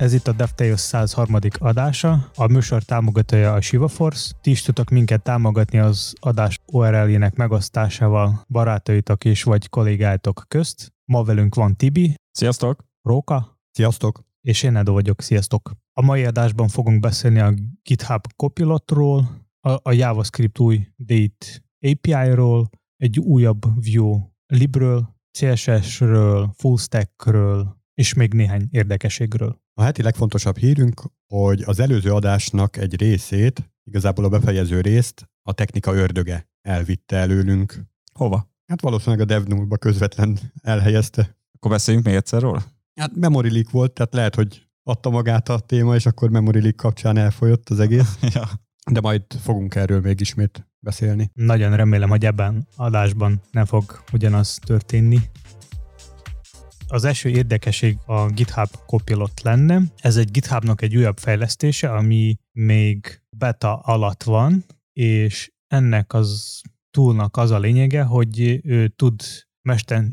Ez itt a DevTales 103. adása. A műsor támogatója a Shiva Force. Ti is tudtok minket támogatni az adás URL-jének megosztásával barátaitok és vagy kollégáitok közt. Ma velünk van Tibi. Sziasztok! Róka. Sziasztok! És én Edo vagyok. Sziasztok! A mai adásban fogunk beszélni a GitHub Copilotról, a, a JavaScript új Date API-ról, egy újabb Vue libről, CSS-ről, fullstackről, és még néhány érdekeségről. A heti legfontosabb hírünk, hogy az előző adásnak egy részét, igazából a befejező részt a technika ördöge elvitte előlünk. Hova? Hát valószínűleg a DevNull-ba közvetlen elhelyezte. Akkor beszéljünk még egyszer róla? Hát memory leak volt, tehát lehet, hogy adta magát a téma, és akkor memory leak kapcsán elfolyott az egész. ja. De majd fogunk erről még ismét beszélni. Nagyon remélem, hogy ebben adásban nem fog ugyanaz történni. Az első érdekesség a GitHub Copilot lenne. Ez egy GitHubnak egy újabb fejlesztése, ami még beta alatt van, és ennek az túlnak az a lényege, hogy ő tud mester,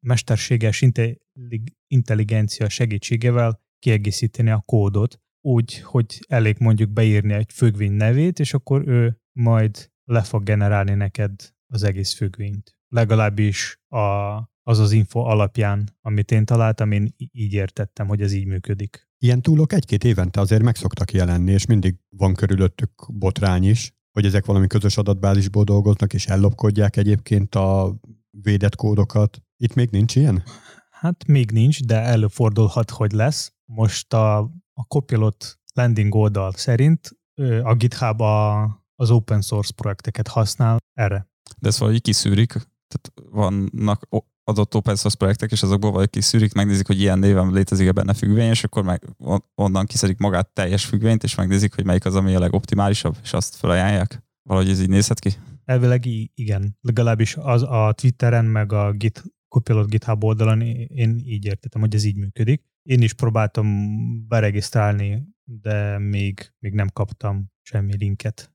mesterséges intelligencia segítségével kiegészíteni a kódot, úgy, hogy elég mondjuk beírni egy függvény nevét, és akkor ő majd le fog generálni neked az egész függvényt. Legalábbis a, az az info alapján, amit én találtam, én így értettem, hogy ez így működik. Ilyen túlok egy-két évente azért meg szoktak jelenni, és mindig van körülöttük botrány is, hogy ezek valami közös adatbázisból dolgoznak, és ellopkodják egyébként a védett kódokat. Itt még nincs ilyen? Hát még nincs, de előfordulhat, hogy lesz. Most a, a Copilot landing oldal szerint a GitHub a, az open source projekteket használ erre. De ezt valahogy kiszűrik, tehát vannak adott open source projektek, és azokból valahogy kiszűrik, megnézik, hogy ilyen néven létezik-e benne függvény, és akkor meg onnan kiszedik magát teljes függvényt, és megnézik, hogy melyik az, ami a legoptimálisabb, és azt felajánlják. Valahogy ez így nézhet ki? Elvileg igen. Legalábbis az a Twitteren, meg a Git, Copilot GitHub oldalon én így értettem, hogy ez így működik. Én is próbáltam beregisztrálni, de még, még nem kaptam semmi linket.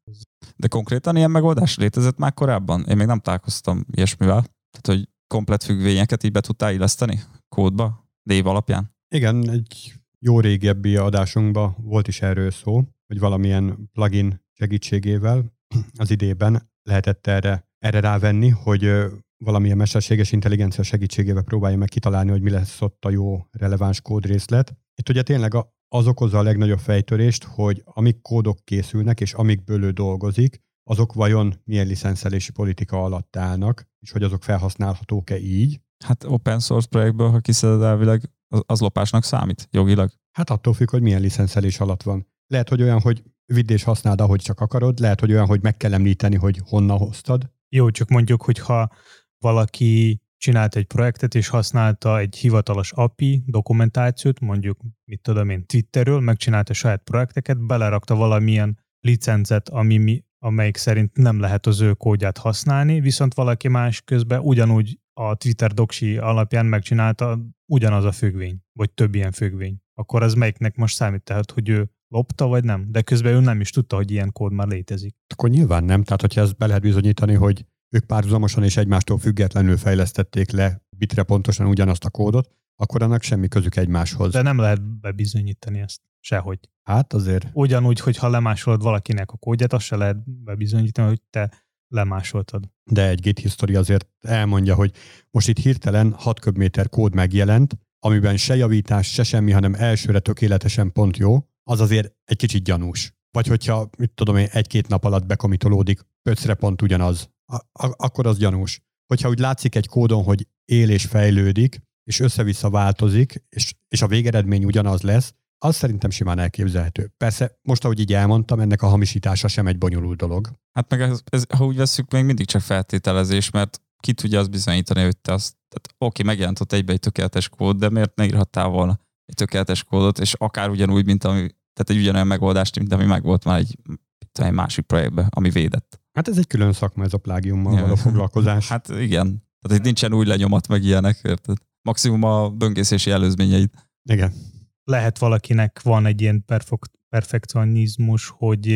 De konkrétan ilyen megoldás létezett már korábban? Én még nem találkoztam ilyesmivel. Tehát, hogy komplet függvényeket így be tudtál illeszteni kódba, név alapján? Igen, egy jó régebbi adásunkban volt is erről szó, hogy valamilyen plugin segítségével az idében lehetett erre, erre rávenni, hogy valamilyen mesterséges intelligencia segítségével próbálja meg kitalálni, hogy mi lesz ott a jó releváns kódrészlet. Itt ugye tényleg az okozza a legnagyobb fejtörést, hogy amik kódok készülnek, és amikből ő dolgozik, azok vajon milyen licenszelési politika alatt állnak, és hogy azok felhasználhatók-e így. Hát open source projektből, ha kiszeded elvileg, az, az lopásnak számít jogilag. Hát attól függ, hogy milyen licenszelés alatt van. Lehet, hogy olyan, hogy vidd és használd, ahogy csak akarod, lehet, hogy olyan, hogy meg kell említeni, hogy honnan hoztad. Jó, csak mondjuk, hogyha valaki csinált egy projektet, és használta egy hivatalos API dokumentációt, mondjuk, mit tudom én, Twitterről, megcsinálta saját projekteket, belerakta valamilyen licencet, ami mi, amelyik szerint nem lehet az ő kódját használni, viszont valaki más közben ugyanúgy a Twitter doksi alapján megcsinálta ugyanaz a függvény, vagy több ilyen függvény. Akkor az melyiknek most számít, tehát, hogy ő lopta, vagy nem? De közben ő nem is tudta, hogy ilyen kód már létezik. Akkor nyilván nem, tehát hogyha ezt be lehet bizonyítani, hogy ők párhuzamosan és egymástól függetlenül fejlesztették le bitre pontosan ugyanazt a kódot, akkor annak semmi közük egymáshoz. De nem lehet bebizonyítani ezt sehogy. Hát azért. Ugyanúgy, hogy ha lemásolod valakinek a kódját, azt se lehet bebizonyítani, hogy te lemásoltad. De egy Git history azért elmondja, hogy most itt hirtelen 6 köbméter kód megjelent, amiben se javítás, se semmi, hanem elsőre tökéletesen pont jó, az azért egy kicsit gyanús. Vagy hogyha, mit tudom én, egy-két nap alatt bekomitolódik, ötszre pont ugyanaz, akkor az gyanús. Hogyha úgy látszik egy kódon, hogy él és fejlődik, és össze-vissza változik, és, és a végeredmény ugyanaz lesz, az szerintem simán elképzelhető. Persze, most ahogy így elmondtam, ennek a hamisítása sem egy bonyolult dolog. Hát meg ez, ez ha úgy veszük, még mindig csak feltételezés, mert ki tudja azt bizonyítani, hogy te azt, tehát oké, megjelent ott egybe egy tökéletes kód, de miért ne írhattál volna egy tökéletes kódot, és akár ugyanúgy, mint ami, tehát egy ugyanolyan megoldást, mint ami megvolt már egy, egy másik projektben, ami védett. Hát ez egy külön szakma, ez a plágiummal ja. való foglalkozás. Hát igen. Tehát itt nincsen új lenyomat meg ilyenek, érted? Maximum a böngészési előzményeid. Igen. Lehet valakinek van egy ilyen perfekcionizmus, hogy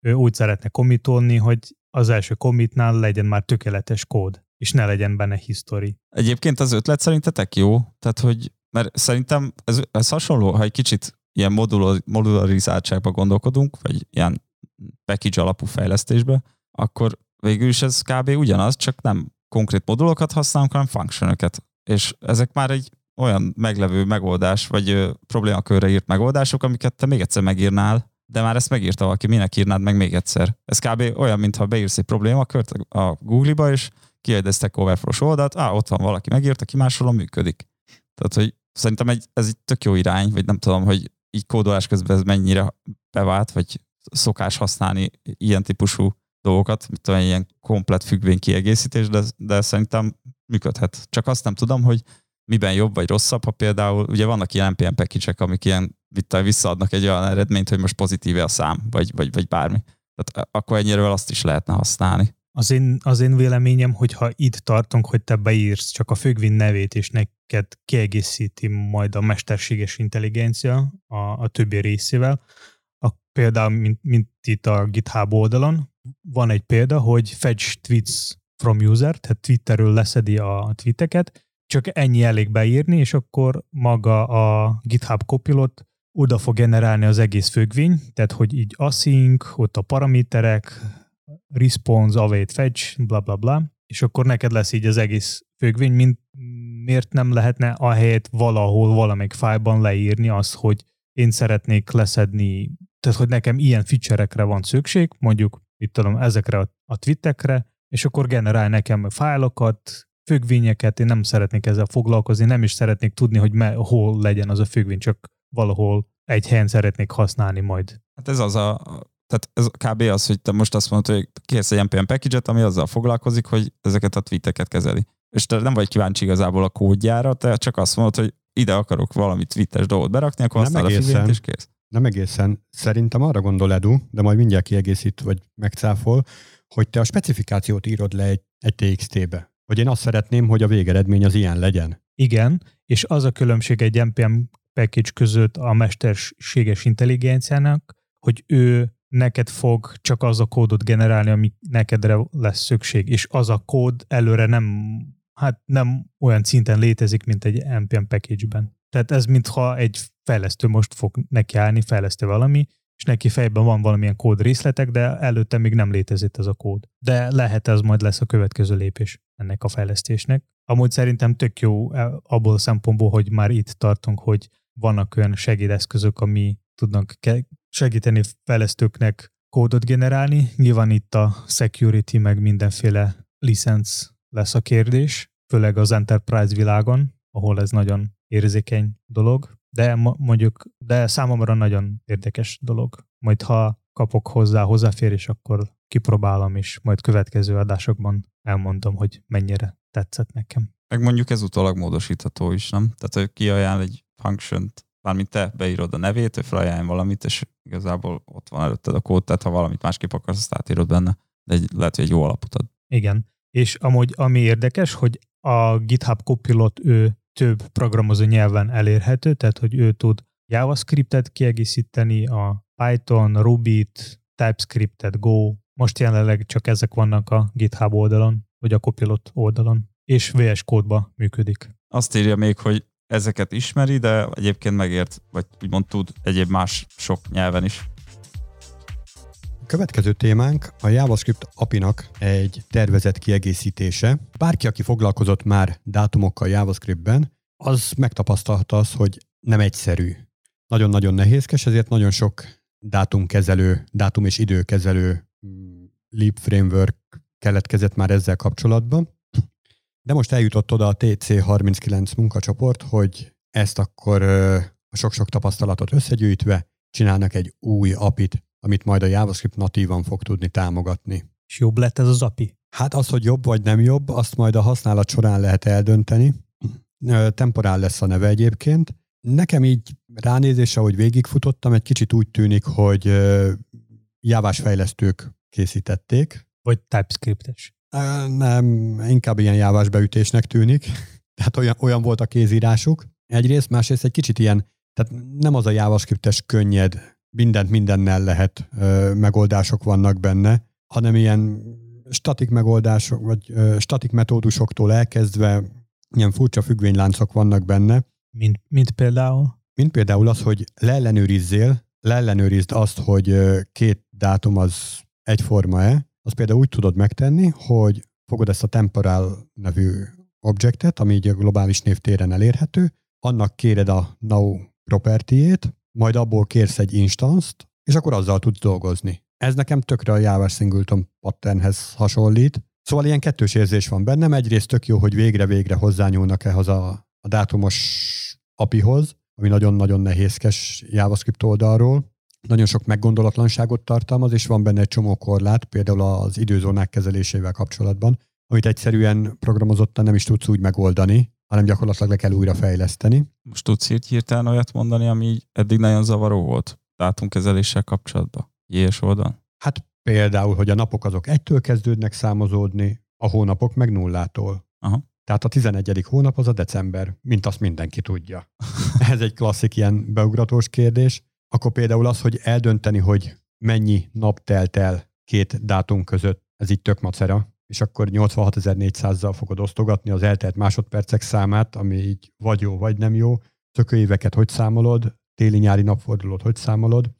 ő úgy szeretne komitolni, hogy az első komitnál legyen már tökéletes kód. és ne legyen benne history. Egyébként az ötlet szerintetek jó? Tehát, hogy mert szerintem ez, ez hasonló, ha egy kicsit ilyen modul, modularizáltságba gondolkodunk, vagy ilyen package alapú fejlesztésbe, akkor végül is ez kb. ugyanaz, csak nem konkrét modulokat használunk, hanem functionöket. És ezek már egy olyan meglevő megoldás, vagy ö, problémakörre írt megoldások, amiket te még egyszer megírnál, de már ezt megírta valaki, minek írnád meg még egyszer. Ez kb. olyan, mintha beírsz egy problémakört a Google-ba, és kiadj egy Stack overflow oldalt, á, ott van valaki megírta, ki máshol működik. Tehát, hogy szerintem egy, ez egy tök jó irány, vagy nem tudom, hogy így kódolás közben ez mennyire bevált, vagy szokás használni ilyen típusú dolgokat, mint olyan ilyen komplet függvény kiegészítés, de, de szerintem működhet. Csak azt nem tudom, hogy miben jobb vagy rosszabb, ha például, ugye vannak ilyen NPM package amik ilyen visszaadnak egy olyan eredményt, hogy most pozitíve a szám, vagy, vagy, vagy bármi. Tehát akkor ennyire azt is lehetne használni. Az én, az én véleményem, hogy ha itt tartunk, hogy te beírsz csak a függvény nevét, és neked kiegészíti majd a mesterséges intelligencia a, a többi részével, a, például, mint, mint itt a GitHub oldalon, van egy példa, hogy fetch tweets from user, tehát Twitterről leszedi a tweeteket, csak ennyi elég beírni, és akkor maga a GitHub Copilot oda fog generálni az egész függvény, tehát hogy így async, ott a paraméterek, response, await, fetch, bla bla bla, és akkor neked lesz így az egész függvény, mint miért nem lehetne a helyet valahol, valamelyik fájlban leírni azt, hogy én szeretnék leszedni, tehát hogy nekem ilyen feature-ekre van szükség, mondjuk, itt tudom, ezekre a, a twittekre, és akkor generál nekem fájlokat, függvényeket, én nem szeretnék ezzel foglalkozni, nem is szeretnék tudni, hogy me, hol legyen az a függvény, csak valahol egy helyen szeretnék használni majd. Hát ez az a, tehát ez kb. az, hogy te most azt mondod, hogy kérsz egy NPM package ami azzal foglalkozik, hogy ezeket a tweeteket kezeli. És te nem vagy kíváncsi igazából a kódjára, te csak azt mondod, hogy ide akarok valami tweetes dolgot berakni, akkor használ a függvényt, és kész. Nem egészen. Szerintem arra gondol Edu, de majd mindjárt kiegészít, vagy megcáfol, hogy te a specifikációt írod le egy, egy TXT-be. Hogy én azt szeretném, hogy a végeredmény az ilyen legyen. Igen, és az a különbség egy NPM package között a mesterséges intelligenciának, hogy ő neked fog csak az a kódot generálni, ami nekedre lesz szükség, és az a kód előre nem, hát nem olyan szinten létezik, mint egy NPM package-ben. Tehát ez mintha egy fejlesztő most fog nekiállni, fejlesztő valami, és neki fejben van valamilyen kód részletek, de előtte még nem létezett ez a kód. De lehet ez majd lesz a következő lépés ennek a fejlesztésnek. Amúgy szerintem tök jó e, abból a szempontból, hogy már itt tartunk, hogy vannak olyan segédeszközök, ami tudnak segíteni fejlesztőknek kódot generálni. Nyilván itt a security meg mindenféle licenc lesz a kérdés, főleg az enterprise világon, ahol ez nagyon érzékeny dolog, de mondjuk, de számomra nagyon érdekes dolog. Majd ha kapok hozzá hozzáférés, akkor kipróbálom, és majd következő adásokban elmondom, hogy mennyire tetszett nekem. Meg mondjuk ez utólag módosítható is, nem? Tehát, hogy kiajánl egy function-t, mármint te beírod a nevét, ő felajánl valamit, és igazából ott van előtted a kód, tehát ha valamit másképp akarsz, azt átírod benne, de egy, lehet, hogy egy jó alapot ad. Igen. És amúgy ami érdekes, hogy a GitHub Copilot ő több programozó nyelven elérhető, tehát hogy ő tud JavaScriptet kiegészíteni, a Python, Ruby-t, TypeScriptet, Go. Most jelenleg csak ezek vannak a GitHub oldalon, vagy a Copilot oldalon, és VS kódba működik. Azt írja még, hogy ezeket ismeri, de egyébként megért, vagy úgymond tud egyéb más sok nyelven is. Következő témánk a JavaScript apinak egy tervezett kiegészítése. Bárki, aki foglalkozott már dátumokkal JavaScriptben, az megtapasztalta az, hogy nem egyszerű. Nagyon-nagyon nehézkes, ezért nagyon sok dátumkezelő, dátum és időkezelő mm, Leap Framework keletkezett már ezzel kapcsolatban. De most eljutott oda a TC39 munkacsoport, hogy ezt akkor a sok-sok tapasztalatot összegyűjtve csinálnak egy új apit, amit majd a JavaScript natívan fog tudni támogatni. És jobb lett ez az API? Hát az, hogy jobb vagy nem jobb, azt majd a használat során lehet eldönteni. Temporál lesz a neve egyébként. Nekem így ránézésre, hogy végigfutottam, egy kicsit úgy tűnik, hogy jávás fejlesztők készítették. Vagy TypeScript-es. Nem, inkább ilyen jávás beütésnek tűnik. Tehát olyan, olyan volt a kézírásuk. Egyrészt, másrészt egy kicsit ilyen, tehát nem az a JavaScriptes könnyed mindent mindennel lehet, ö, megoldások vannak benne, hanem ilyen statik megoldások, vagy ö, statik metódusoktól elkezdve ilyen furcsa függvényláncok vannak benne, Mint, mint például? mint például az, hogy leellenőrizzél, leellenőrizd azt, hogy ö, két dátum az egyforma-e, azt például úgy tudod megtenni, hogy fogod ezt a temporal nevű objektet, ami így a globális névtéren elérhető, annak kéred a now property majd abból kérsz egy instance-t, és akkor azzal tudsz dolgozni. Ez nekem tökre a Java Singleton patternhez hasonlít. Szóval ilyen kettős érzés van bennem. Egyrészt tök jó, hogy végre-végre hozzányúlnak ehhez a, a dátumos apihoz, ami nagyon-nagyon nehézkes JavaScript oldalról. Nagyon sok meggondolatlanságot tartalmaz, és van benne egy csomó korlát, például az időzónák kezelésével kapcsolatban, amit egyszerűen programozottan nem is tudsz úgy megoldani, hanem gyakorlatilag le kell újra fejleszteni. Most tudsz írt hirtelen olyat mondani, ami így eddig nagyon zavaró volt dátumkezeléssel kapcsolatban? JS oldalon? Hát például, hogy a napok azok egytől kezdődnek számozódni, a hónapok meg nullától. Aha. Tehát a 11. hónap az a december, mint azt mindenki tudja. Ez egy klasszik ilyen beugratós kérdés. Akkor például az, hogy eldönteni, hogy mennyi nap telt el két dátum között, ez így tök macera, és akkor 86.400-zal fogod osztogatni az eltelt másodpercek számát, ami így vagy jó, vagy nem jó. Szökőéveket hogy számolod, téli-nyári napfordulót hogy számolod,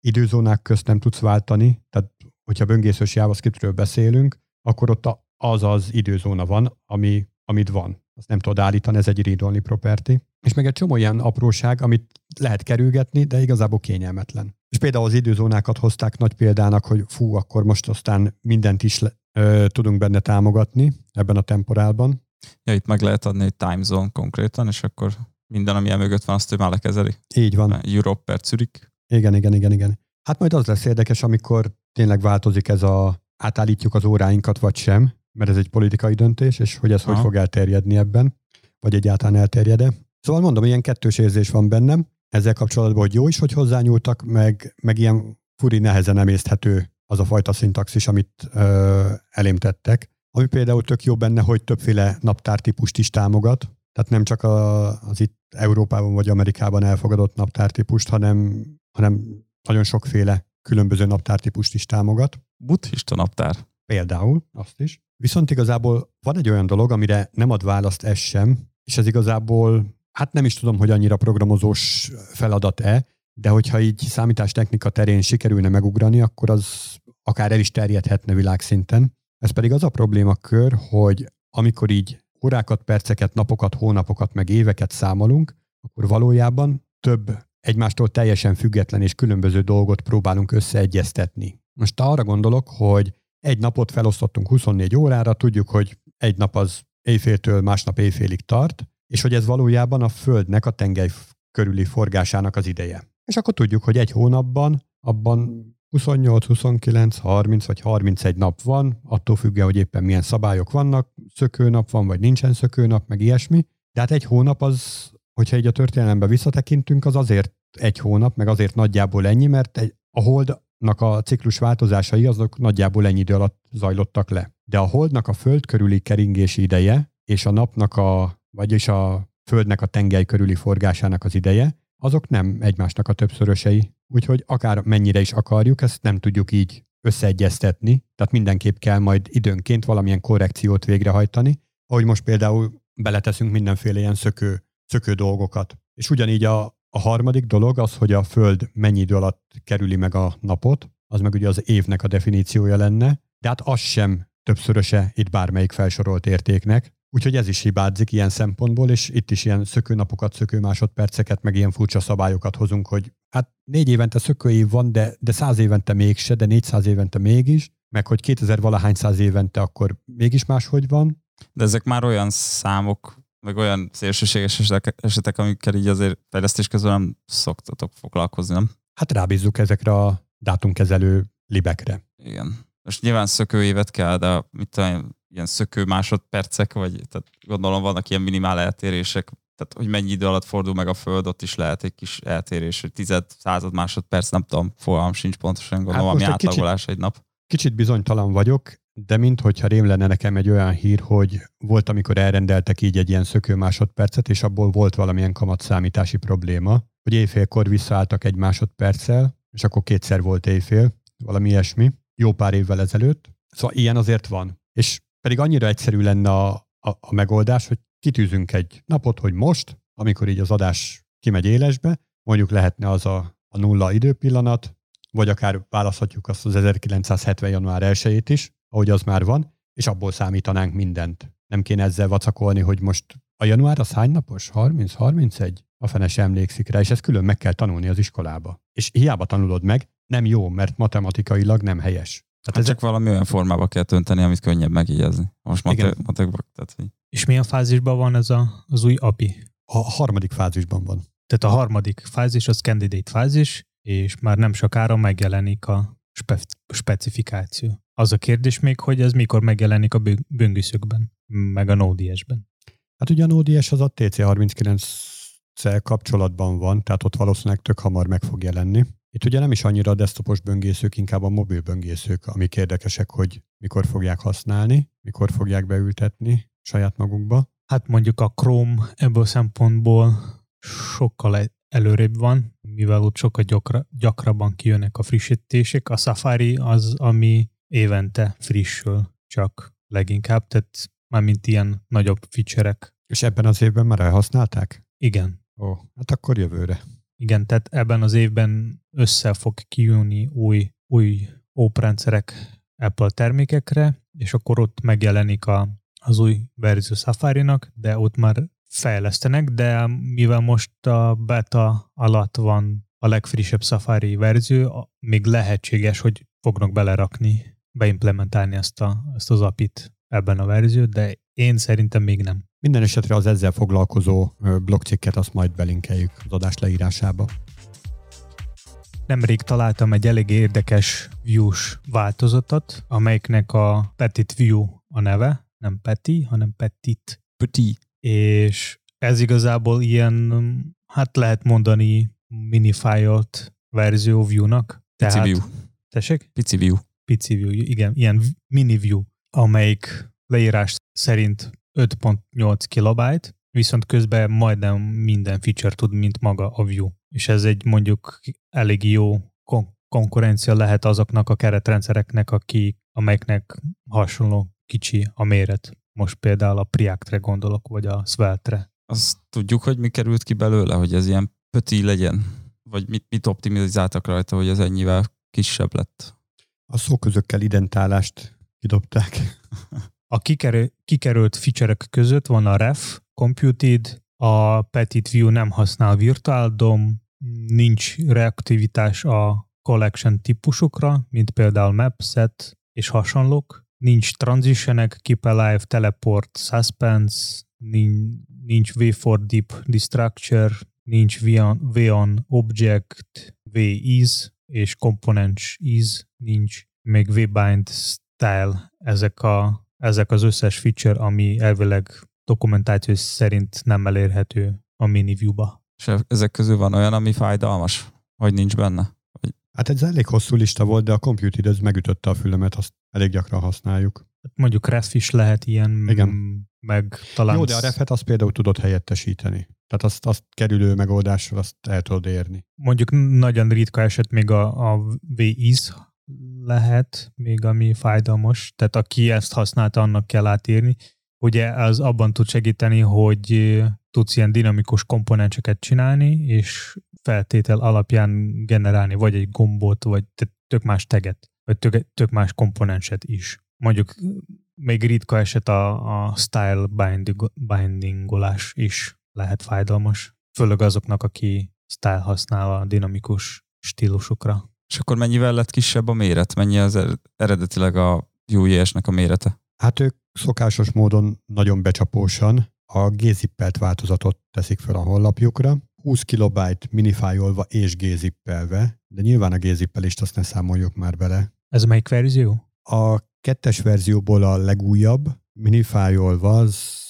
időzónák közt nem tudsz váltani, tehát hogyha böngészős JavaScriptről beszélünk, akkor ott az az időzóna van, ami, amit van. Azt nem tudod állítani, ez egy read-only property. És meg egy csomó ilyen apróság, amit lehet kerülgetni, de igazából kényelmetlen. És például az időzónákat hozták nagy példának, hogy fú, akkor most aztán mindent is le, ö, tudunk benne támogatni ebben a temporálban. Ja, itt meg lehet adni egy time zone konkrétan, és akkor minden, ami mögött van, azt ő már lekezeli. Így van. Europe per Zürich. Igen, igen, igen, igen. Hát majd az lesz érdekes, amikor tényleg változik ez a átállítjuk az óráinkat, vagy sem, mert ez egy politikai döntés, és hogy ez Aha. hogy fog elterjedni ebben, vagy egyáltalán elterjed-e. Szóval mondom, ilyen kettős érzés van bennem, ezzel kapcsolatban, hogy jó is, hogy hozzányúltak, meg, meg ilyen furi nehezen emészthető az a fajta szintaxis, amit ö, elém tettek. Ami például tök jó benne, hogy többféle naptártípust is támogat, tehát nem csak a, az itt Európában vagy Amerikában elfogadott naptártípust, hanem, hanem nagyon sokféle különböző naptártípust is támogat. Buddhista naptár. Például azt is. Viszont igazából van egy olyan dolog, amire nem ad választ ez sem, és ez igazából, hát nem is tudom, hogy annyira programozós feladat-e, de hogyha így számítástechnika terén sikerülne megugrani, akkor az akár el is terjedhetne világszinten. Ez pedig az a problémakör, hogy amikor így órákat, perceket, napokat, hónapokat, meg éveket számolunk, akkor valójában több egymástól teljesen független és különböző dolgot próbálunk összeegyeztetni. Most arra gondolok, hogy egy napot felosztottunk 24 órára, tudjuk, hogy egy nap az éjféltől másnap éjfélig tart, és hogy ez valójában a Földnek a tengely körüli forgásának az ideje. És akkor tudjuk, hogy egy hónapban abban 28, 29, 30 vagy 31 nap van, attól függően, hogy éppen milyen szabályok vannak, szökőnap van, vagy nincsen szökőnap, meg ilyesmi. De hát egy hónap az, hogyha így a történelembe visszatekintünk, az azért egy hónap, meg azért nagyjából ennyi, mert egy, a holdnak a ciklus változásai azok nagyjából ennyi idő alatt zajlottak le. De a holdnak a föld körüli keringési ideje, és a napnak a, vagyis a földnek a tengely körüli forgásának az ideje, azok nem egymásnak a többszörösei. Úgyhogy akár mennyire is akarjuk, ezt nem tudjuk így összeegyeztetni, tehát mindenképp kell majd időnként valamilyen korrekciót végrehajtani, ahogy most például beleteszünk mindenféle ilyen szökő, szökő dolgokat. És ugyanígy a, a harmadik dolog az, hogy a Föld mennyi idő alatt kerüli meg a napot, az meg ugye az évnek a definíciója lenne, de hát az sem többszöröse itt bármelyik felsorolt értéknek, Úgyhogy ez is hibázik ilyen szempontból, és itt is ilyen szökőnapokat, szökő másodperceket, meg ilyen furcsa szabályokat hozunk, hogy hát négy évente szökőév van, de, de száz évente mégse, de 400 évente mégis, meg hogy 2000 valahány száz évente akkor mégis máshogy van. De ezek már olyan számok, meg olyan szélsőséges esetek, amikkel így azért fejlesztés közben nem szoktatok foglalkozni, nem? Hát rábízzuk ezekre a dátumkezelő libekre. Igen. Most nyilván szökőévet kell, de mit tudom, ilyen szökő másodpercek, vagy tehát gondolom vannak ilyen minimál eltérések, tehát hogy mennyi idő alatt fordul meg a Föld, ott is lehet egy kis eltérés, hogy tized, század másodperc, nem tudom, fogalmam sincs pontosan, gondolom, Hát ami átlagolás egy nap. Kicsit bizonytalan vagyok, de minthogyha rém lenne nekem egy olyan hír, hogy volt, amikor elrendeltek így egy ilyen szökő másodpercet, és abból volt valamilyen kamatszámítási probléma, hogy éjfélkor visszaálltak egy másodperccel, és akkor kétszer volt éjfél, valami ilyesmi, jó pár évvel ezelőtt. Szóval ilyen azért van. És pedig annyira egyszerű lenne a, a, a megoldás, hogy kitűzünk egy napot, hogy most, amikor így az adás kimegy élesbe, mondjuk lehetne az a, a nulla időpillanat, vagy akár választhatjuk azt az 1970. január 1 is, ahogy az már van, és abból számítanánk mindent. Nem kéne ezzel vacakolni, hogy most a január az hány napos? 30, 31? A fene sem emlékszik rá, és ezt külön meg kell tanulni az iskolába. És hiába tanulod meg, nem jó, mert matematikailag nem helyes. Tehát hát csak valami olyan formába kell tönteni, amit könnyebb megjegyezni. Most matek, matek, tehát, hogy... És milyen fázisban van ez a, az új API? A harmadik fázisban van. Tehát a harmadik fázis az candidate fázis, és már nem sokára megjelenik a spe- specifikáció. Az a kérdés még, hogy ez mikor megjelenik a böngészőkben, meg a Node.js-ben. Hát ugye a Node.js az a TC39-szel kapcsolatban van, tehát ott valószínűleg tök hamar meg fog jelenni. Itt ugye nem is annyira a desktopos böngészők, inkább a mobil böngészők, amik érdekesek, hogy mikor fogják használni, mikor fogják beültetni saját magukba. Hát mondjuk a Chrome ebből szempontból sokkal előrébb van, mivel ott sokkal gyakra, gyakrabban kijönnek a frissítések. A Safari az, ami évente frissül csak leginkább, tehát mármint ilyen nagyobb feature-ek. És ebben az évben már elhasználták? Igen. Ó, hát akkor jövőre. Igen, tehát ebben az évben össze fog kijönni új, új óprendszerek Apple termékekre, és akkor ott megjelenik a, az új verzió Safari-nak, de ott már fejlesztenek, de mivel most a beta alatt van a legfrissebb Safari verzió, még lehetséges, hogy fognak belerakni, beimplementálni ezt, a, ezt az apit ebben a verziót, de én szerintem még nem. Minden esetre az ezzel foglalkozó blogcikket azt majd belinkeljük az adás leírásába. Nemrég találtam egy elég érdekes views változatot, amelyiknek a Petit View a neve, nem Peti, hanem Petit. Petit és ez igazából ilyen, hát lehet mondani minifájolt verzió view-nak. Pici view. Tessék? Pici view. Pici view, igen, ilyen mini view, amelyik leírás szerint 5.8 kilobyte, viszont közben majdnem minden feature tud, mint maga a view. És ez egy mondjuk elég jó kon- konkurencia lehet azoknak a keretrendszereknek, aki, amelyeknek hasonló kicsi a méret. Most például a Priactre gondolok, vagy a Svelte-re. Azt tudjuk, hogy mi került ki belőle, hogy ez ilyen pöti legyen? Vagy mit, mit optimizáltak rajta, hogy ez ennyivel kisebb lett? A szóközökkel identálást kidobták. A kikerül, kikerült feature között van a ref, computed, a Petit View nem használ Virtual DOM, nincs reaktivitás a collection típusokra, mint például map, set és hasonlók, nincs transitionek, keep alive, teleport, suspense, nincs, nincs v4 deep destructure, nincs v-on, object, v-ease és components ease, nincs még v-bind style, ezek, a, ezek az összes feature, ami elvileg dokumentáció szerint nem elérhető a mini view-ba. És ezek közül van olyan, ami fájdalmas, hogy nincs benne? Hát ez elég hosszú lista volt, de a Computed ez megütötte a fülemet, azt elég gyakran használjuk. Mondjuk ref is lehet ilyen, Igen. meg talán... Jó, de a refet azt például tudod helyettesíteni. Tehát azt, azt kerülő megoldással azt el tudod érni. Mondjuk nagyon ritka eset még a, a VIS lehet, még ami fájdalmas. Tehát aki ezt használta, annak kell átírni. Ugye az abban tud segíteni, hogy tudsz ilyen dinamikus komponenseket csinálni, és feltétel alapján generálni vagy egy gombot, vagy tök más teget, vagy tök, tök más komponenset is. Mondjuk még ritka eset a, a style binding, bindingolás is lehet fájdalmas. Főleg azoknak, aki style használ a dinamikus stílusokra. És akkor mennyivel lett kisebb a méret? Mennyi az er-, eredetileg a Vue.js-nek a mérete? Hát ők szokásos módon nagyon becsapósan a gzippelt változatot teszik fel a honlapjukra, 20 kilobyte minifájolva és gzippelve, de nyilván a gzippelést azt ne számoljuk már bele. Ez melyik verzió? A kettes verzióból a legújabb minifájolva az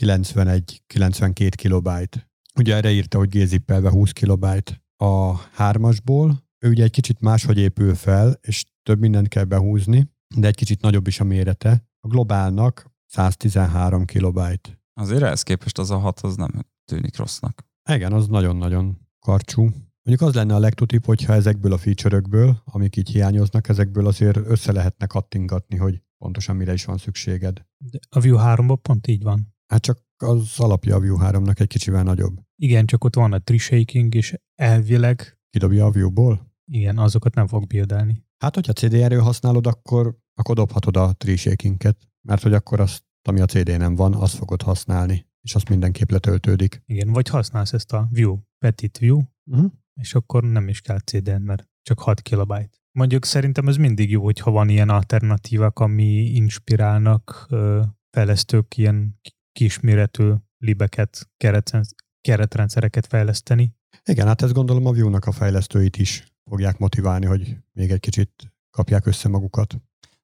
91-92 kilobyte. Ugye erre írta, hogy gzippelve 20 kilobyte. A hármasból ő ugye egy kicsit máshogy épül fel, és több mindent kell behúzni, de egy kicsit nagyobb is a mérete. A globálnak 113 kilobyte. Azért ehhez képest az a hat az nem tűnik rossznak. Igen, az nagyon-nagyon karcsú. Mondjuk az lenne a legtutibb, hogyha ezekből a feature-ökből, amik így hiányoznak, ezekből azért össze lehetne kattingatni, hogy pontosan mire is van szükséged. De a View 3-ban pont így van. Hát csak az alapja a View 3-nak egy kicsivel nagyobb. Igen, csak ott van a tree shaking, és elvileg, Kidobja a View-ból? igen, azokat nem fog bildelni. Hát, hogyha CDR-ről használod, akkor, akkor dobhatod a tree shakinget, mert hogy akkor azt, ami a CD-nem van, azt fogod használni, és azt mindenképp letöltődik. Igen, vagy használsz ezt a View, Petit View, Uh-huh. és akkor nem is kell CD-n, mert csak 6 kilobyte. Mondjuk szerintem ez mindig jó, hogyha van ilyen alternatívák, ami inspirálnak fejlesztők ilyen kisméretű libeket, keretrendszereket fejleszteni. Igen, hát ezt gondolom a Vue-nak a fejlesztőit is fogják motiválni, hogy még egy kicsit kapják össze magukat.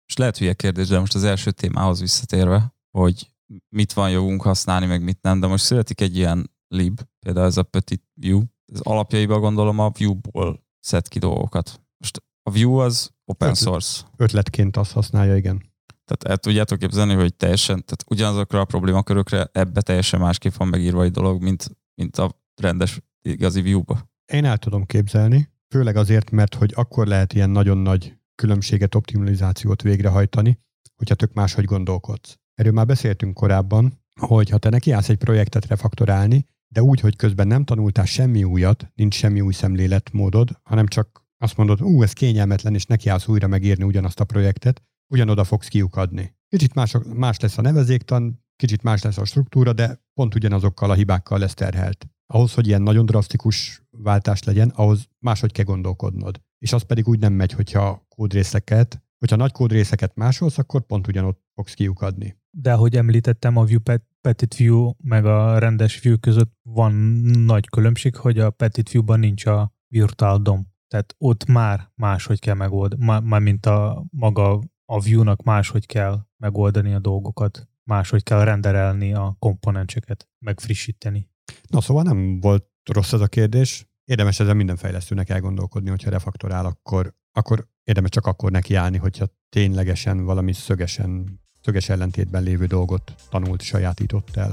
Most lehet hülye kérdés, de most az első témához visszatérve, hogy mit van jogunk használni, meg mit nem, de most születik egy ilyen lib, például ez a Petit View, ez alapjaiban gondolom a Vue-ból szed ki dolgokat. Most a Vue az open Ötlet. source. Ötletként azt használja, igen. Tehát el tudjátok képzelni, hogy teljesen, tehát ugyanazokra a problémakörökre ebbe teljesen másképp van megírva egy dolog, mint, mint a rendes igazi Vue-ba. Én el tudom képzelni, főleg azért, mert hogy akkor lehet ilyen nagyon nagy különbséget, optimalizációt végrehajtani, hogyha tök máshogy gondolkodsz. Erről már beszéltünk korábban, hogy ha te nekiállsz egy projektet refaktorálni, de úgy, hogy közben nem tanultál semmi újat, nincs semmi új szemléletmódod, hanem csak azt mondod, ú, ez kényelmetlen, és nekiállsz újra megírni ugyanazt a projektet, ugyanoda fogsz kiukadni. Kicsit más, más lesz a nevezéktan, kicsit más lesz a struktúra, de pont ugyanazokkal a hibákkal lesz terhelt. Ahhoz, hogy ilyen nagyon drasztikus váltás legyen, ahhoz máshogy kell gondolkodnod. És az pedig úgy nem megy, hogyha kódrészeket, hogyha nagy kódrészeket másolsz, akkor pont ugyanott fogsz kiukadni. De ahogy említettem, a View Pet- Petit View meg a rendes View között van nagy különbség, hogy a Petit View-ban nincs a Virtual DOM. Tehát ott már máshogy kell megoldani, már, már mint a maga a View-nak máshogy kell megoldani a dolgokat, máshogy kell renderelni a komponenseket, megfrissíteni. Na szóval nem volt rossz ez a kérdés. Érdemes ezen minden fejlesztőnek elgondolkodni, hogyha refaktorál, akkor, akkor érdemes csak akkor nekiállni, hogyha ténylegesen valami szögesen, szöges ellentétben lévő dolgot tanult, sajátított el.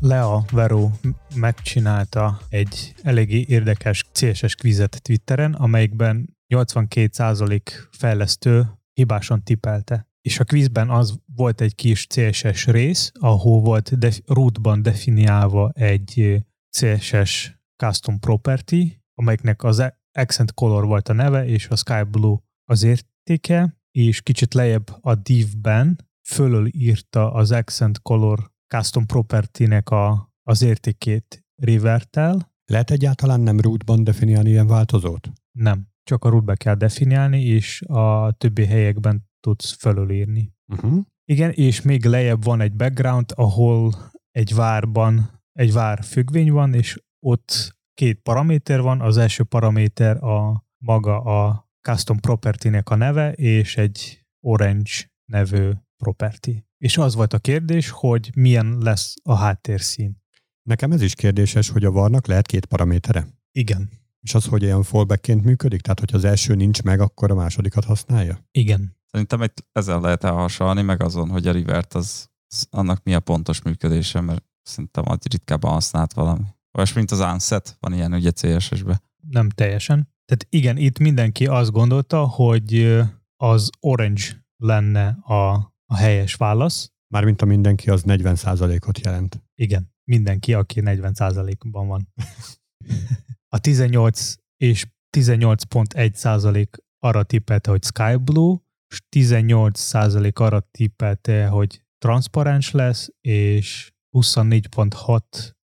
Lea Vero megcsinálta egy eléggé érdekes CSS quizet Twitteren, amelyikben 82% fejlesztő hibásan tipelte. És a quizben az volt egy kis CSS rész, ahol volt def- rootban definiálva egy CSS custom property, amelyiknek az accent color volt a neve, és a sky blue az értéke, és kicsit lejjebb a div-ben fölül írta az accent color custom property-nek a, az értékét revertel. Lehet egyáltalán nem rootban definiálni ilyen változót? Nem, csak a rootbe kell definiálni, és a többi helyekben tudsz fölülírni. Uh-huh. Igen, és még lejjebb van egy background, ahol egy várban egy vár függvény van, és ott két paraméter van. Az első paraméter a maga a custom property-nek a neve, és egy orange nevű property. És az volt a kérdés, hogy milyen lesz a háttérszín. Nekem ez is kérdéses, hogy a varnak lehet két paramétere. Igen, És az, hogy ilyen fallbackként működik? Tehát, hogyha az első nincs meg, akkor a másodikat használja? igen. Szerintem egy, ezzel lehet elhasalni, meg azon, hogy a revert az, az annak mi a pontos működése, mert szerintem az ritkábban használt valami. Vagy mint az Unset, van ilyen ugye CSS-be. Nem teljesen. Tehát igen, itt mindenki azt gondolta, hogy az orange lenne a, a helyes válasz. Mármint a mindenki az 40%-ot jelent. Igen, mindenki, aki 40%-ban van. A 18 és 18.1% arra tippelte, hogy Sky Blue, 18% arra tippelte, hogy transzparens lesz, és 24.6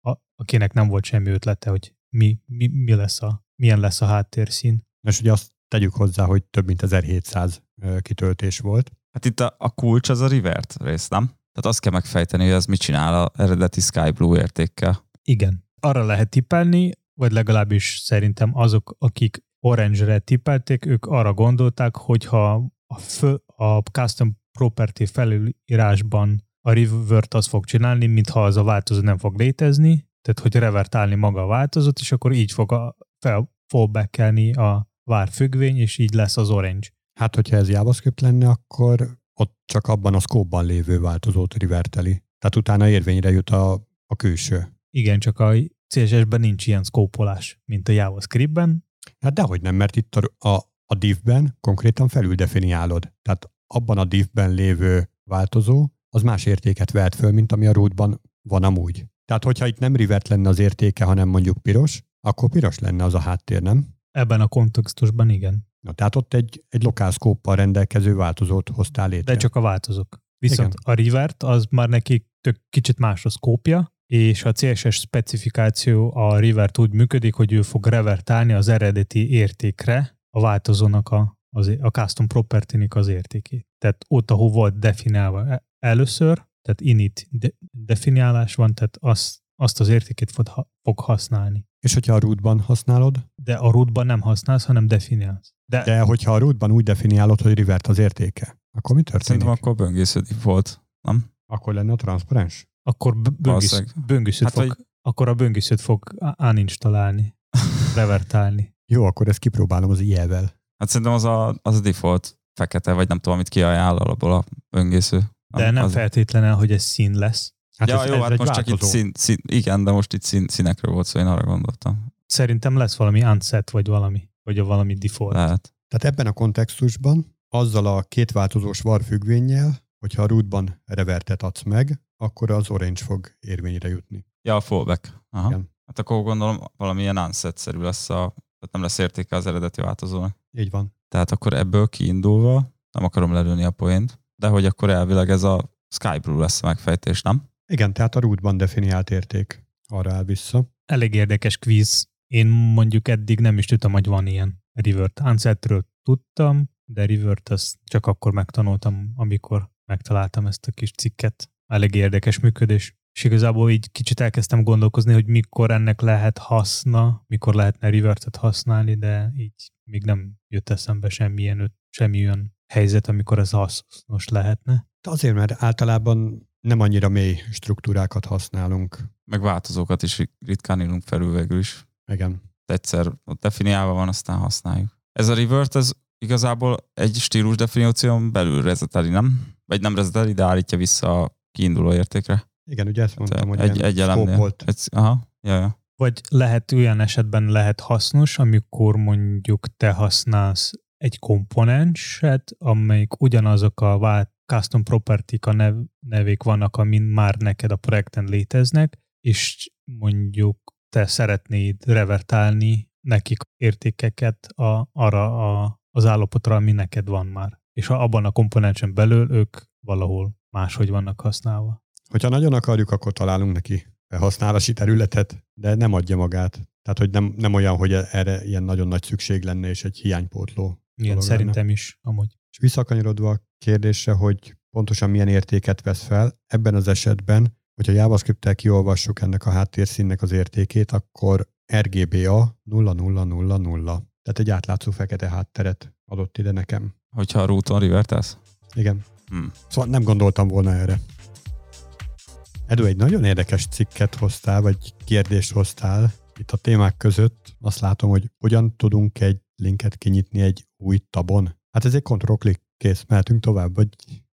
a- akinek nem volt semmi ötlete, hogy mi, mi, mi lesz a, milyen lesz a háttérszín. És ugye azt tegyük hozzá, hogy több mint 1700 ö, kitöltés volt. Hát itt a, a kulcs az a revert rész, nem? Tehát azt kell megfejteni, hogy ez mit csinál a eredeti Sky Blue értékkel. Igen, arra lehet tippelni, vagy legalábbis szerintem azok, akik Orange-re tippelték, ők arra gondolták, hogyha a, fő, a custom property felülírásban a revert az fog csinálni, mintha az a változó nem fog létezni, tehát hogy revertálni maga a változót, és akkor így fog a, fel, fallbackelni a vár függvény, és így lesz az orange. Hát, hogyha ez JavaScript lenne, akkor ott csak abban a scope-ban lévő változót riverteli. Tehát utána érvényre jut a, a külső. Igen, csak a CSS-ben nincs ilyen szkópolás, mint a JavaScript-ben. Hát dehogy nem, mert itt a, a, a div-ben konkrétan felül definiálod. Tehát abban a div-ben lévő változó, az más értéket vehet föl, mint ami a rootban van amúgy. Tehát, hogyha itt nem rivert lenne az értéke, hanem mondjuk piros, akkor piros lenne az a háttér, nem? Ebben a kontextusban igen. Na, tehát ott egy, egy lokál szkóppal rendelkező változót hoztál létre. De csak a változók. Viszont igen. a rivert az már neki tök kicsit más a szkópja, és a CSS specifikáció a rivert úgy működik, hogy ő fog revertálni az eredeti értékre a változónak a, az, a custom property az értékét. Tehát ott, ahol volt definiálva e- először, tehát init de, definiálás van, tehát azt, azt az értékét fog, fog használni. És hogyha a rootban használod? De a rootban nem használsz, hanem definiálsz. De, De hogyha a rootban úgy definiálod, hogy rivert az értéke, akkor mi történik? Szerintem akkor böngésződik volt, nem? Akkor lenne a transzparens? Akkor böngész, böngészőt hát, fog, vagy... akkor a böngészőt fog uninstallálni, revertálni. Jó, akkor ezt kipróbálom az ilyevel. Hát szerintem az a, az a default fekete, vagy nem tudom, amit kiajánl alapból a böngésző. De nem az... feltétlenül, hogy ez szín lesz. Hát ja, ez, jó, ez hát most csak itt szín, szín, igen, de most itt szín, színekről volt szó, én arra gondoltam. Szerintem lesz valami unset, vagy valami, vagy a valami default. Lehet. Tehát ebben a kontextusban azzal a két változós var függvényel, hogyha a rootban revertet adsz meg, akkor az orange fog érvényre jutni. Ja, a fallback. Aha. Igen. Hát akkor gondolom valamilyen unset-szerű lesz a, tehát nem lesz értéke az eredeti változónak. Így van. Tehát akkor ebből kiindulva, nem akarom lelőni a poént, de hogy akkor elvileg ez a Skyblue lesz a megfejtés, nem? Igen, tehát a rootban definiált érték arra áll vissza. Elég érdekes kvíz. Én mondjuk eddig nem is tudtam, hogy van ilyen revert. Unsetről tudtam, de revert azt csak akkor megtanultam, amikor megtaláltam ezt a kis cikket. Elég érdekes működés. És igazából így kicsit elkezdtem gondolkozni, hogy mikor ennek lehet haszna, mikor lehetne revertet használni, de így még nem jött eszembe semmilyen, semmi olyan helyzet, amikor ez hasznos lehetne. De azért, mert általában nem annyira mély struktúrákat használunk. Meg változókat is ritkán írunk felül végül is. Igen. Egyszer ott definiálva van, aztán használjuk. Ez a revert, ez igazából egy stílus definíción belül rezeteli, nem? Vagy nem rezeteli, de állítja vissza a kiinduló értékre. Igen, ugye ezt mondtam, hogy egy, egy elemnél. Volt. Egy, aha, ja, ja. Vagy lehet olyan esetben lehet hasznos, amikor mondjuk te használsz egy komponenset, amelyik ugyanazok a vált custom property a nev, nevék vannak, amin már neked a projekten léteznek, és mondjuk te szeretnéd revertálni nekik értékeket a, arra a, az állapotra, ami neked van már. És ha abban a komponensen belül ők valahol máshogy vannak használva. Hogyha nagyon akarjuk, akkor találunk neki használási területet, de nem adja magát. Tehát, hogy nem, nem olyan, hogy erre ilyen nagyon nagy szükség lenne, és egy hiánypótló. Igen, szerintem lenne. is, amúgy. És visszakanyarodva a kérdésre, hogy pontosan milyen értéket vesz fel, ebben az esetben, hogyha JavaScript-tel kiolvassuk ennek a háttérszínnek az értékét, akkor RGBA 0000. Tehát egy átlátszó fekete hátteret adott ide nekem. Hogyha a rúton rivertesz? Igen. Hmm. Szóval nem gondoltam volna erre. Edu, egy nagyon érdekes cikket hoztál, vagy kérdést hoztál itt a témák között. Azt látom, hogy hogyan tudunk egy linket kinyitni egy új tabon. Hát ez egy control-click, kész, mehetünk tovább, vagy...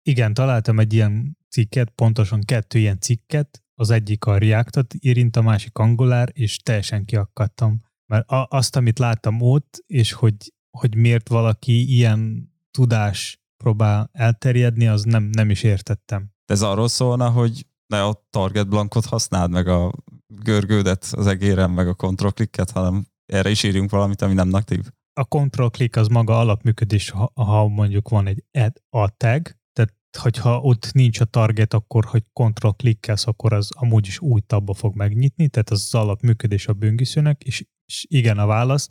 Igen, találtam egy ilyen cikket, pontosan kettő ilyen cikket, az egyik a Reactot érint, a másik Angular, és teljesen kiakadtam. Mert azt, amit láttam ott, és hogy, hogy miért valaki ilyen tudás próbál elterjedni, az nem, nem is értettem. De ez arról szólna, hogy ne a target blankot használd, meg a görgődet az egéren, meg a control clicket, hanem erre is írjunk valamit, ami nem natív. A control click az maga alapműködés, ha, ha mondjuk van egy add a tag, tehát hogyha ott nincs a target, akkor hogy control klikkelsz, akkor az amúgy is új tabba fog megnyitni, tehát az, az alapműködés a böngészőnek, és, és igen a válasz.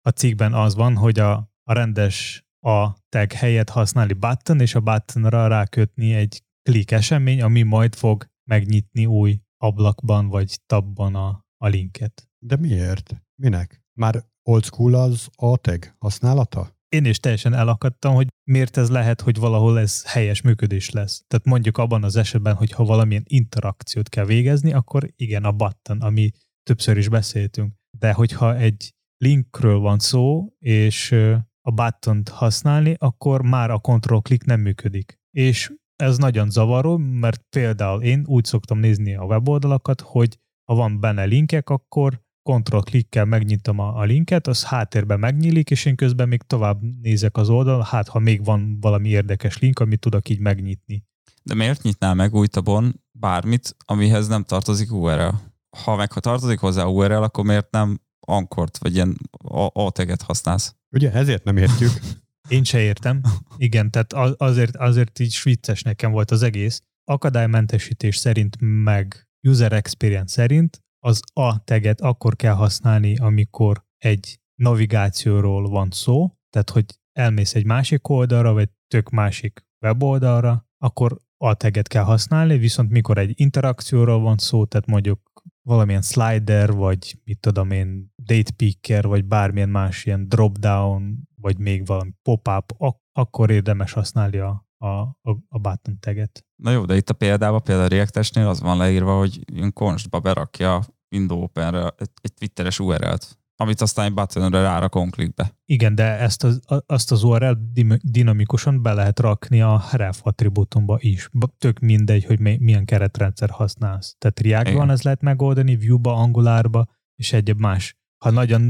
A cikkben az van, hogy a, a rendes a tag helyett használni button, és a buttonra rákötni egy klik esemény, ami majd fog megnyitni új ablakban vagy tabban a, a linket. De miért? Minek? Már old school az a tag használata? Én is teljesen elakadtam, hogy miért ez lehet, hogy valahol ez helyes működés lesz. Tehát mondjuk abban az esetben, hogy ha valamilyen interakciót kell végezni, akkor igen, a button, ami többször is beszéltünk. De hogyha egy linkről van szó, és a button használni, akkor már a control click nem működik. És ez nagyon zavaró, mert például én úgy szoktam nézni a weboldalakat, hogy ha van benne linkek, akkor kontroll klikkel megnyitom a, a linket, az háttérben megnyílik, és én közben még tovább nézek az oldal, hát ha még van valami érdekes link, amit tudok így megnyitni. De miért nyitnál meg új tabon bármit, amihez nem tartozik URL? Ha meg ha tartozik hozzá URL, akkor miért nem ankort, vagy ilyen ATG-et használsz? Ugye ezért nem értjük. Én se értem. Igen, tehát azért, azért így vicces nekem volt az egész. Akadálymentesítés szerint meg user experience szerint az A teget akkor kell használni, amikor egy navigációról van szó, tehát hogy elmész egy másik oldalra, vagy tök másik weboldalra, akkor A teget kell használni, viszont mikor egy interakcióról van szó, tehát mondjuk valamilyen slider, vagy mit tudom én, date picker, vagy bármilyen más ilyen drop-down, vagy még valami pop-up, ak- akkor érdemes használni a, a, a, a button taget. Na jó, de itt a példában, például a React-esnél az van leírva, hogy ilyen konstba berakja Windows Open-re egy, egy Twitteres URL-t, amit aztán egy buttonra rárak onklikbe. Igen, de ezt az, azt az URL dinamikusan be lehet rakni a ref attribútumba is. Tök mindegy, hogy milyen keretrendszer használsz. Tehát React-ban ez lehet megoldani, Vue-ba, Angularba, és egyéb más. Ha nagyon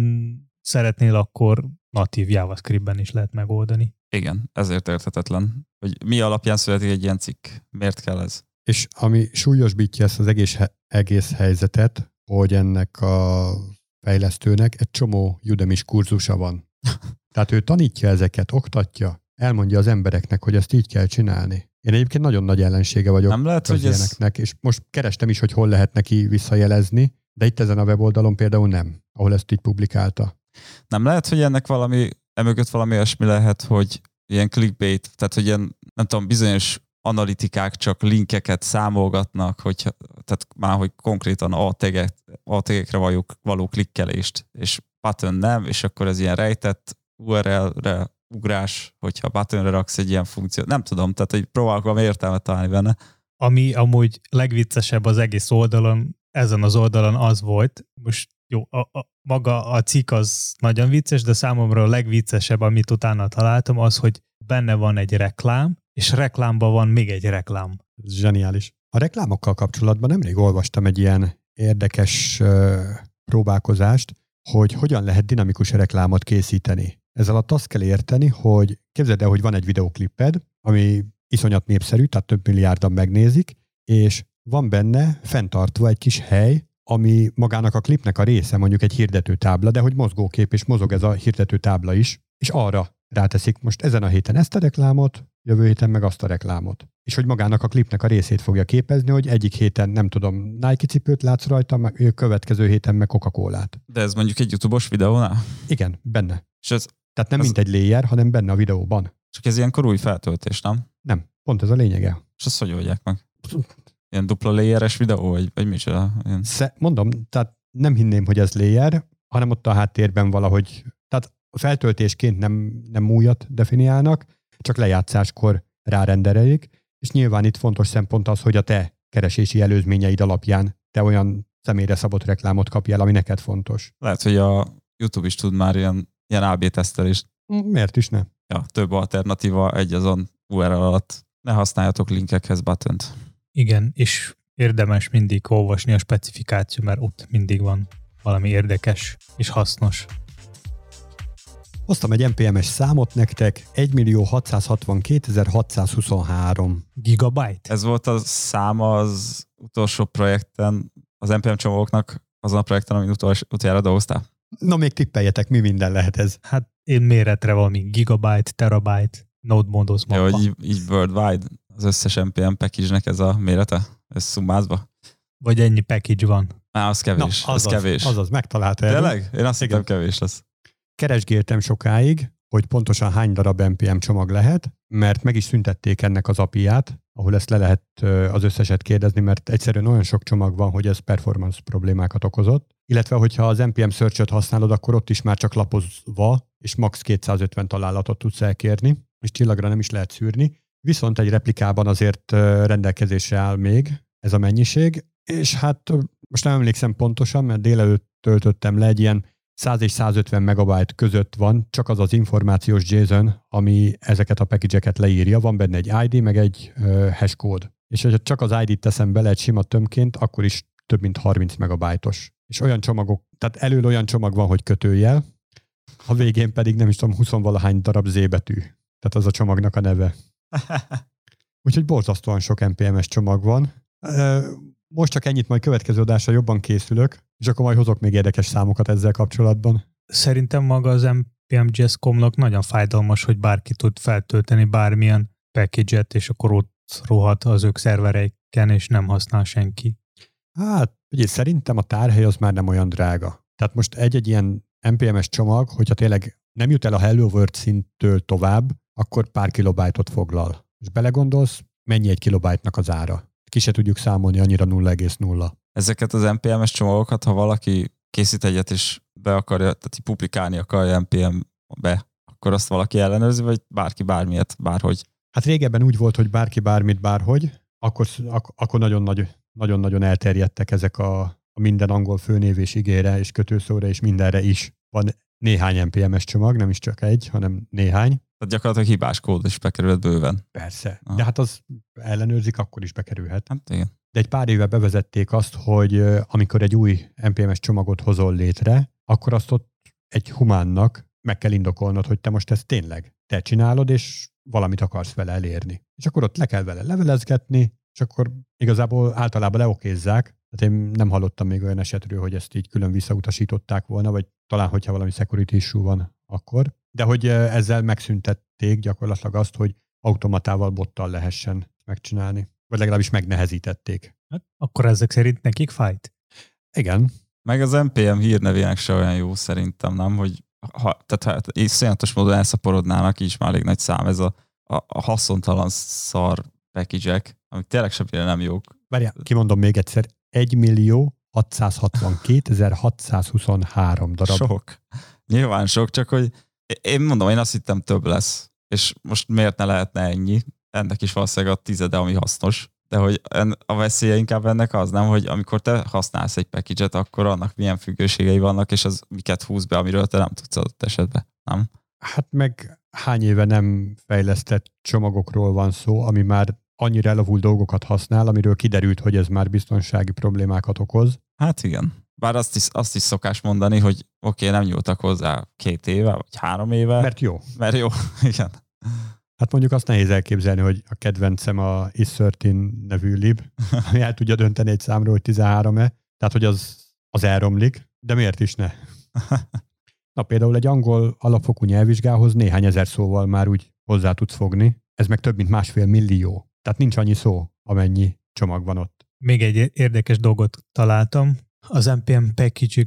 szeretnél, akkor natív JavaScript-ben is lehet megoldani. Igen, ezért érthetetlen, hogy mi alapján születik egy ilyen cikk, miért kell ez. És ami súlyosbítja ezt az egész, egész helyzetet, hogy ennek a fejlesztőnek egy csomó Udemy kurzusa van. Tehát ő tanítja ezeket, oktatja, elmondja az embereknek, hogy ezt így kell csinálni. Én egyébként nagyon nagy ellensége vagyok Nem lehet, hogy ez... és most kerestem is, hogy hol lehet neki visszajelezni, de itt ezen a weboldalon például nem, ahol ezt így publikálta. Nem lehet, hogy ennek valami, emögött valami olyasmi lehet, hogy ilyen clickbait, tehát hogy ilyen, nem tudom, bizonyos analitikák csak linkeket számolgatnak, hogy, tehát már, hogy konkrétan a tegekre való, való klikkelést, és button nem, és akkor ez ilyen rejtett URL-re ugrás, hogyha buttonre raksz egy ilyen funkciót. Nem tudom, tehát hogy próbálok valami értelmet találni benne. Ami amúgy legviccesebb az egész oldalon, ezen az oldalon az volt, most jó, a, a, maga a cikk az nagyon vicces, de számomra a legviccesebb, amit utána találtam, az, hogy benne van egy reklám, és reklámban van még egy reklám. Ez zseniális. A reklámokkal kapcsolatban nemrég olvastam egy ilyen érdekes uh, próbálkozást, hogy hogyan lehet dinamikus reklámot készíteni. Ez alatt azt kell érteni, hogy képzeld el, hogy van egy videokliped, ami iszonyat népszerű, tehát több milliárdan megnézik, és van benne fenntartva egy kis hely, ami magának a klipnek a része, mondjuk egy hirdetőtábla, de hogy mozgókép, és mozog ez a hirdetőtábla is, és arra ráteszik most ezen a héten ezt a reklámot, jövő héten meg azt a reklámot. És hogy magának a klipnek a részét fogja képezni, hogy egyik héten nem tudom, Nike cipőt látsz rajta, meg következő héten meg Coca-Colát. De ez mondjuk egy YouTube-os videónál? Igen, benne. És ez, Tehát nem ez... mint egy layer, hanem benne a videóban. Csak ez ilyenkor új feltöltés, nem? Nem, pont ez a lényege. És azt hogy oldják meg? Ilyen dupla layeres videó, vagy, vagy micsoda? Ilyen... Sze, mondom, tehát nem hinném, hogy ez layer, hanem ott a háttérben valahogy, tehát feltöltésként nem, nem újat definiálnak, csak lejátszáskor rárenderelik, és nyilván itt fontos szempont az, hogy a te keresési előzményeid alapján te olyan személyre szabott reklámot kapjál, ami neked fontos. Lehet, hogy a YouTube is tud már ilyen, ilyen AB tesztelést. Miért is ne? Ja, több alternatíva egy azon URL alatt. Ne használjatok linkekhez button Igen, és érdemes mindig olvasni a specifikáció, mert ott mindig van valami érdekes és hasznos. Hoztam egy NPM-es számot nektek, 1.662.623. Gigabyte? Ez volt a száma az utolsó projekten, az NPM csomagoknak azon a projekten, amit utols, utoljára dolgoztál? Na még tippeljetek, mi minden lehet ez? Hát én méretre valami gigabyte, terabyte, node mappa. Jó, így, így worldwide az összes NPM package-nek ez a mérete? Ez szummázva? Vagy ennyi package van? Á, az kevés. Na, azaz, az kevés. Azaz, megtalálta. Tényleg? Én azt hittem kevés lesz. Keresgéltem sokáig, hogy pontosan hány darab NPM csomag lehet, mert meg is szüntették ennek az apiát, ahol ezt le lehet az összeset kérdezni, mert egyszerűen olyan sok csomag van, hogy ez performance problémákat okozott. Illetve, hogyha az NPM search használod, akkor ott is már csak lapozva, és max 250 találatot tudsz elkérni, és csillagra nem is lehet szűrni. Viszont egy replikában azért rendelkezésre áll még ez a mennyiség, és hát most nem emlékszem pontosan, mert délelőtt töltöttem le egy ilyen 100 és 150 megabyte között van csak az az információs JSON, ami ezeket a package-eket leírja. Van benne egy ID, meg egy uh, hash kód. És hogyha csak az ID-t teszem bele egy sima tömként, akkor is több mint 30 megabájtos. És olyan csomagok, tehát elől olyan csomag van, hogy kötőjel, a végén pedig nem is tudom, 20 valahány darab Z betű. Tehát az a csomagnak a neve. Úgyhogy borzasztóan sok NPMS csomag van. Most csak ennyit, majd következő adásra jobban készülök, és akkor majd hozok még érdekes számokat ezzel kapcsolatban. Szerintem maga az NPM Jazz.com-nak nagyon fájdalmas, hogy bárki tud feltölteni bármilyen package-et, és akkor ott rohat az ők szervereiken, és nem használ senki. Hát, ugye szerintem a tárhely az már nem olyan drága. Tehát most egy-egy ilyen NPMS csomag, hogyha tényleg nem jut el a Hello World szinttől tovább, akkor pár kilobájtot foglal. És belegondolsz, mennyi egy kilobájtnak az ára? Ki se tudjuk számolni annyira 0,0. Ezeket az NPM-es csomagokat, ha valaki készít egyet, és be akarja, tehát publikálni akarja NPM-be, akkor azt valaki ellenőrzi, vagy bárki bármilyet, bárhogy? Hát régebben úgy volt, hogy bárki bármit, bárhogy, akkor, ak- akkor nagyon nagy, nagyon-nagyon elterjedtek ezek a, a minden angol főnév és igére és kötőszóra és mindenre is. Van néhány NPMS csomag, nem is csak egy, hanem néhány. Tehát gyakorlatilag hibás kód is bekerült bőven. Persze. Aha. De hát az ellenőrzik, akkor is bekerülhet. Hát igen. De egy pár éve bevezették azt, hogy amikor egy új NPMS csomagot hozol létre, akkor azt ott egy humánnak meg kell indokolnod, hogy te most ezt tényleg te csinálod, és valamit akarsz vele elérni. És akkor ott le kell vele levelezgetni, és akkor igazából általában leokézzák. Tehát én nem hallottam még olyan esetről, hogy ezt így külön visszautasították volna, vagy talán, hogyha valami security issue van, akkor. De hogy ezzel megszüntették gyakorlatilag azt, hogy automatával, bottal lehessen megcsinálni. Vagy legalábbis megnehezítették. Hát, akkor ezek szerint nekik fájt? Igen. Meg az NPM hírnevének se olyan jó szerintem, nem? Hogy ha, tehát hát iszonyatos módon elszaporodnának is már elég nagy szám ez a, a, a haszontalan szar package amik tényleg semmire nem jók. Várjál, kimondom még egyszer, 1 millió 662.623 darab. Sok. Nyilván sok, csak hogy én mondom, én azt hittem több lesz. És most miért ne lehetne ennyi? Ennek is valószínűleg a tizede, ami hasznos. De hogy a veszélye inkább ennek az, nem, hogy amikor te használsz egy package akkor annak milyen függőségei vannak, és az miket húz be, amiről te nem tudsz adott esetben, nem? Hát meg hány éve nem fejlesztett csomagokról van szó, ami már annyira elavult dolgokat használ, amiről kiderült, hogy ez már biztonsági problémákat okoz. Hát igen. Bár azt is, azt is szokás mondani, hogy oké, okay, nem nyúltak hozzá két éve, vagy három éve. Mert jó. Mert jó, igen. Hát mondjuk azt nehéz elképzelni, hogy a kedvencem a Is13 nevű lib, ami el tudja dönteni egy számról, hogy 13-e, tehát hogy az, az elromlik, de miért is ne? Na például egy angol alapfokú nyelvvizsgához néhány ezer szóval már úgy hozzá tudsz fogni, ez meg több mint másfél millió. Tehát nincs annyi szó, amennyi csomag van ott. Még egy érdekes dolgot találtam. Az NPM package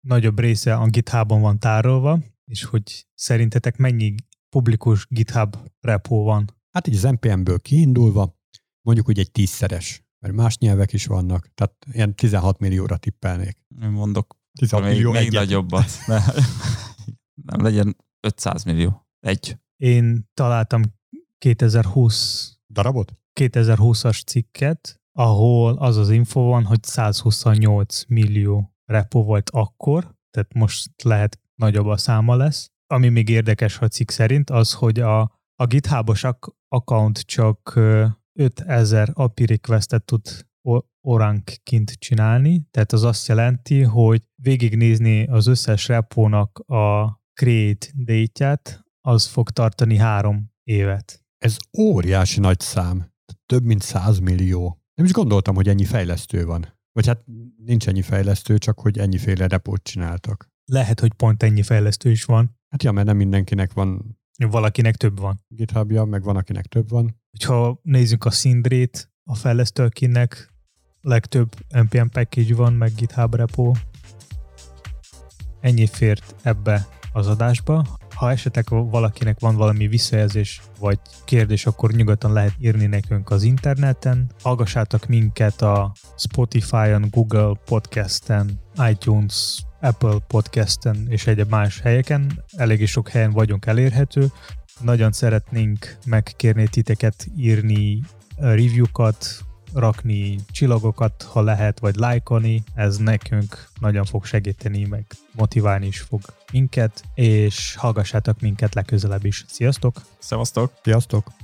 nagyobb része a GitHubon van tárolva, és hogy szerintetek mennyi publikus GitHub repo van? Hát így az NPM-ből kiindulva, mondjuk úgy egy tízszeres, mert más nyelvek is vannak, tehát ilyen 16 millióra tippelnék. Én mondok 16 még, millió még nagyobbat. Ne, nem legyen 500 millió. Egy. Én találtam 2020 darabot? 2020-as cikket, ahol az az info van, hogy 128 millió repo volt akkor, tehát most lehet nagyobb a száma lesz. Ami még érdekes a cikk szerint, az, hogy a, a GitHub-os account csak 5000 API requestet tud orankként csinálni, tehát az azt jelenti, hogy végignézni az összes repónak a create date az fog tartani három évet. Ez óriási nagy szám. Több mint 100 millió. Nem is gondoltam, hogy ennyi fejlesztő van. Vagy hát nincs ennyi fejlesztő, csak hogy ennyiféle repót csináltak. Lehet, hogy pont ennyi fejlesztő is van. Hát ja, mert nem mindenkinek van. Valakinek több van. GitHubja, meg van, akinek több van. Ha nézzük a Sindrét, a fejlesztő, akinek legtöbb NPM package van, meg GitHub repo. Ennyi fért ebbe az adásba. Ha esetleg valakinek van valami visszajelzés vagy kérdés, akkor nyugodtan lehet írni nekünk az interneten. Hallgassátok minket a Spotify-on, Google Podcast-en, iTunes, Apple Podcast-en és egyéb más helyeken. Eléggé sok helyen vagyunk elérhető. Nagyon szeretnénk megkérni titeket írni review-kat, rakni csillagokat, ha lehet, vagy lájkolni, ez nekünk nagyon fog segíteni, meg motiválni is fog minket, és hallgassátok minket legközelebb is. Sziasztok! Szevasztok! Sziasztok!